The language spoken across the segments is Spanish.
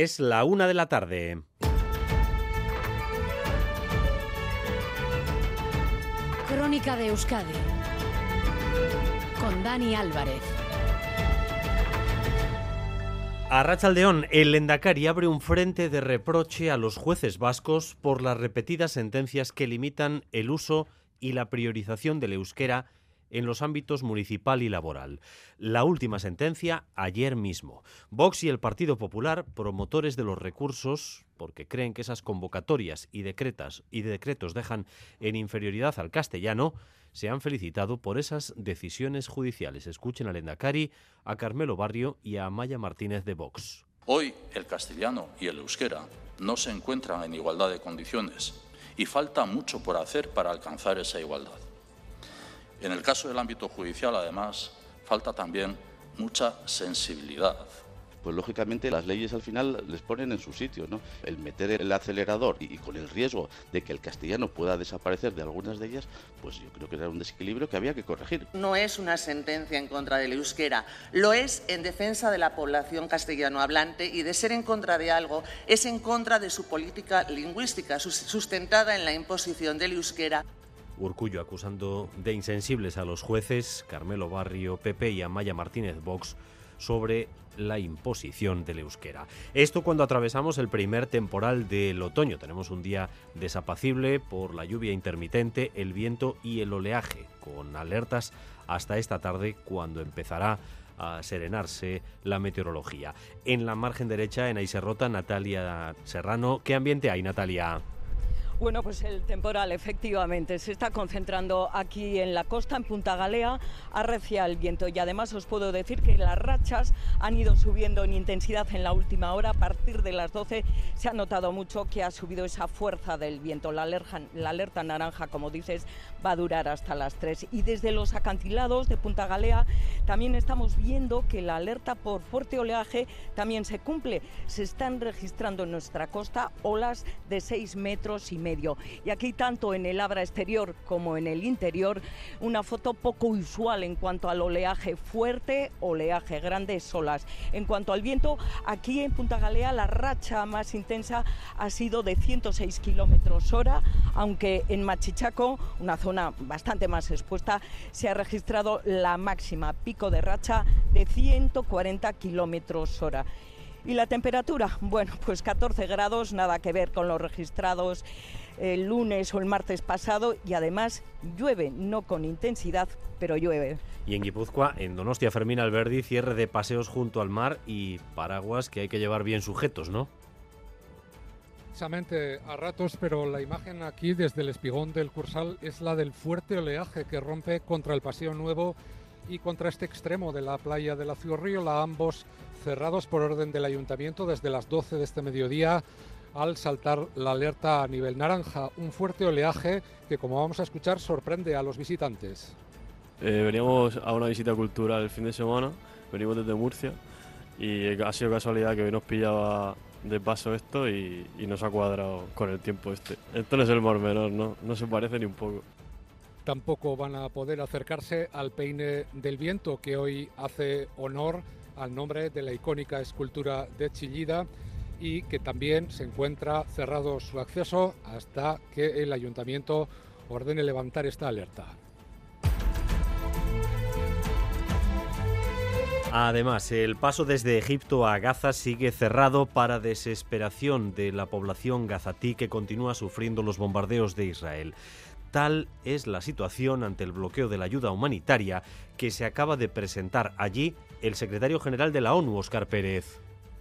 Es la una de la tarde. Crónica de Euskadi con Dani Álvarez. A Rachaldeón, el Endacari abre un frente de reproche a los jueces vascos por las repetidas sentencias que limitan el uso y la priorización del euskera en los ámbitos municipal y laboral. La última sentencia ayer mismo. Vox y el Partido Popular, promotores de los recursos, porque creen que esas convocatorias y decretas y decretos dejan en inferioridad al castellano, se han felicitado por esas decisiones judiciales. Escuchen a Lendakari, a Carmelo Barrio y a Amaya Martínez de Vox. Hoy el castellano y el euskera no se encuentran en igualdad de condiciones y falta mucho por hacer para alcanzar esa igualdad. En el caso del ámbito judicial, además, falta también mucha sensibilidad. Pues lógicamente las leyes al final les ponen en su sitio, ¿no? El meter el acelerador y, con el riesgo de que el castellano pueda desaparecer de algunas de ellas, pues yo creo que era un desequilibrio que había que corregir. No es una sentencia en contra del euskera, lo es en defensa de la población castellano hablante y de ser en contra de algo es en contra de su política lingüística sustentada en la imposición del euskera. Urcullo acusando de insensibles a los jueces, Carmelo Barrio, Pepe y Amaya Martínez Vox sobre la imposición del euskera. Esto cuando atravesamos el primer temporal del otoño. Tenemos un día desapacible por la lluvia intermitente, el viento y el oleaje, con alertas hasta esta tarde cuando empezará a serenarse la meteorología. En la margen derecha, en Aiserrota, Natalia Serrano. ¿Qué ambiente hay, Natalia? Bueno, pues el temporal efectivamente se está concentrando aquí en la costa, en Punta Galea, arrecia el viento y además os puedo decir que las rachas han ido subiendo en intensidad en la última hora. A partir de las 12 se ha notado mucho que ha subido esa fuerza del viento. La alerta, la alerta naranja, como dices, va a durar hasta las 3. Y desde los acantilados de Punta Galea también estamos viendo que la alerta por fuerte oleaje también se cumple. Se están registrando en nuestra costa olas de 6 metros y medio y aquí tanto en el abra exterior como en el interior, una foto poco usual en cuanto al oleaje fuerte, oleaje grandes olas. En cuanto al viento, aquí en Punta Galea la racha más intensa ha sido de 106 kilómetros hora, aunque en Machichaco, una zona bastante más expuesta, se ha registrado la máxima pico de racha de 140 kilómetros hora. ¿Y la temperatura? Bueno, pues 14 grados, nada que ver con los registrados el lunes o el martes pasado y además llueve, no con intensidad, pero llueve. Y en Guipúzcoa, en Donostia Fermín Alberdi, cierre de paseos junto al mar y paraguas que hay que llevar bien sujetos, ¿no? Precisamente a ratos, pero la imagen aquí desde el espigón del Cursal es la del fuerte oleaje que rompe contra el Paseo Nuevo y contra este extremo de la playa de la la ambos cerrados por orden del ayuntamiento desde las 12 de este mediodía al saltar la alerta a nivel naranja. Un fuerte oleaje que, como vamos a escuchar, sorprende a los visitantes. Eh, veníamos a una visita cultural el fin de semana, venimos desde Murcia y ha sido casualidad que hoy nos pillaba de paso esto y, nos ha cuadrado con el tiempo este. Esto no es el mar menor, ¿no? no se parece ni un poco. Tampoco van a poder acercarse al peine del viento que hoy hace honor al nombre de la icónica escultura de Chillida y que también se encuentra cerrado su acceso hasta que el ayuntamiento ordene levantar esta alerta. Además, el paso desde Egipto a Gaza sigue cerrado para desesperación de la población gazatí que continúa sufriendo los bombardeos de Israel. Tal es la situación ante el bloqueo de la ayuda humanitaria que se acaba de presentar allí el secretario general de la ONU, Óscar Pérez.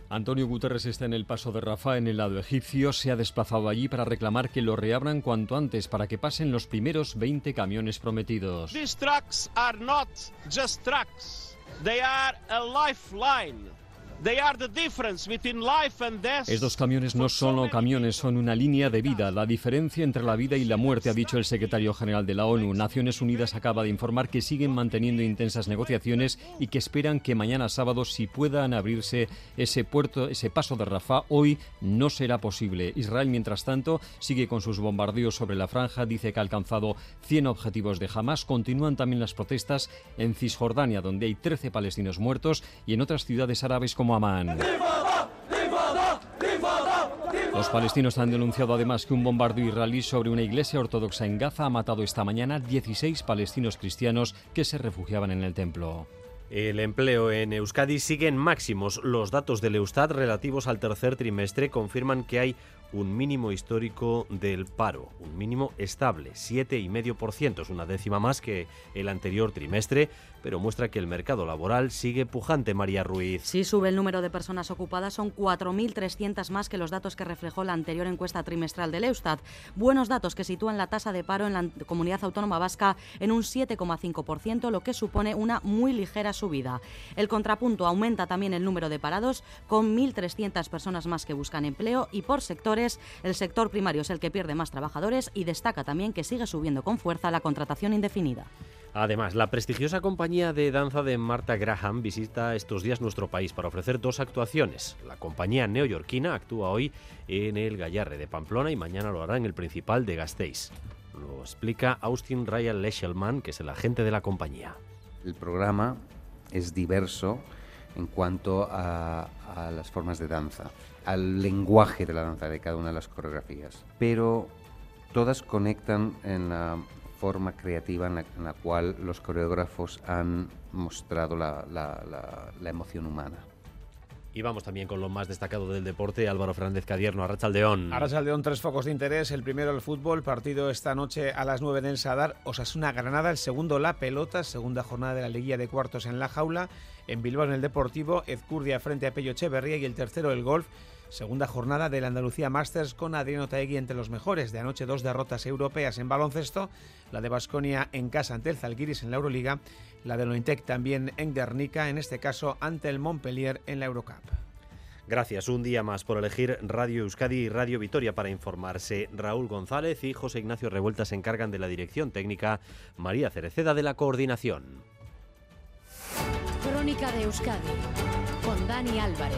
Antonio Guterres está en el paso de Rafah en el lado egipcio, se ha desplazado allí para reclamar que lo reabran cuanto antes para que pasen los primeros 20 camiones prometidos. These trucks are not just trucks. They are a lifeline estos camiones no son camiones, son una línea de vida, la diferencia entre la vida y la muerte, ha dicho el secretario general de la ONU. Naciones Unidas acaba de informar que siguen manteniendo intensas negociaciones y que esperan que mañana sábado si puedan abrirse ese puerto, ese paso de Rafah, hoy no será posible. Israel, mientras tanto, sigue con sus bombardeos sobre la franja, dice que ha alcanzado 100 objetivos de Hamas. Continúan también las protestas en Cisjordania, donde hay 13 palestinos muertos, y en otras ciudades árabes como Los palestinos han denunciado además que un bombardeo israelí sobre una iglesia ortodoxa en Gaza ha matado esta mañana 16 palestinos cristianos que se refugiaban en el templo. El empleo en Euskadi sigue en máximos. Los datos del Eustat relativos al tercer trimestre confirman que hay un mínimo histórico del paro, un mínimo estable, 7,5%, es una décima más que el anterior trimestre, pero muestra que el mercado laboral sigue pujante, María Ruiz. Sí, sube el número de personas ocupadas, son 4.300 más que los datos que reflejó la anterior encuesta trimestral del Eustat. Buenos datos que sitúan la tasa de paro en la comunidad autónoma vasca en un 7,5%, lo que supone una muy ligera subida. El contrapunto aumenta también el número de parados, con 1.300 personas más que buscan empleo y por sectores, el sector primario es el que pierde más trabajadores y destaca también que sigue subiendo con fuerza la contratación indefinida. Además, la prestigiosa compañía de danza de Martha Graham visita estos días nuestro país para ofrecer dos actuaciones. La compañía neoyorquina actúa hoy en el Gallarre de Pamplona y mañana lo hará en el Principal de Gasteiz. Lo explica Austin Ryan Leschelman, que es el agente de la compañía. El programa es diverso en cuanto a, a las formas de danza, al lenguaje de la danza de cada una de las coreografías, pero todas conectan en la forma creativa en la, en la cual los coreógrafos han mostrado la, la, la, la emoción humana. Y vamos también con lo más destacado del deporte, Álvaro Fernández Cadierno, Arrachaldeón. Arrachaldeón, tres focos de interés. El primero, el fútbol, partido esta noche a las 9 en el Sadar. Osasuna Granada, el segundo, la pelota, segunda jornada de la liguilla de cuartos en la jaula. En Bilbao, en el Deportivo, Ezcurdia frente a Pello Echeverría y el tercero, el golf. Segunda jornada del Andalucía Masters con Adriano Taegui entre los mejores. De anoche dos derrotas europeas en baloncesto. La de Basconia en casa ante el Zalgiris en la Euroliga. La de Lointec también en Guernica, en este caso ante el Montpellier en la Eurocup. Gracias un día más por elegir Radio Euskadi y Radio Vitoria para informarse. Raúl González y José Ignacio Revuelta se encargan de la dirección técnica, María Cereceda de la coordinación. Crónica de Euskadi con Dani Álvarez.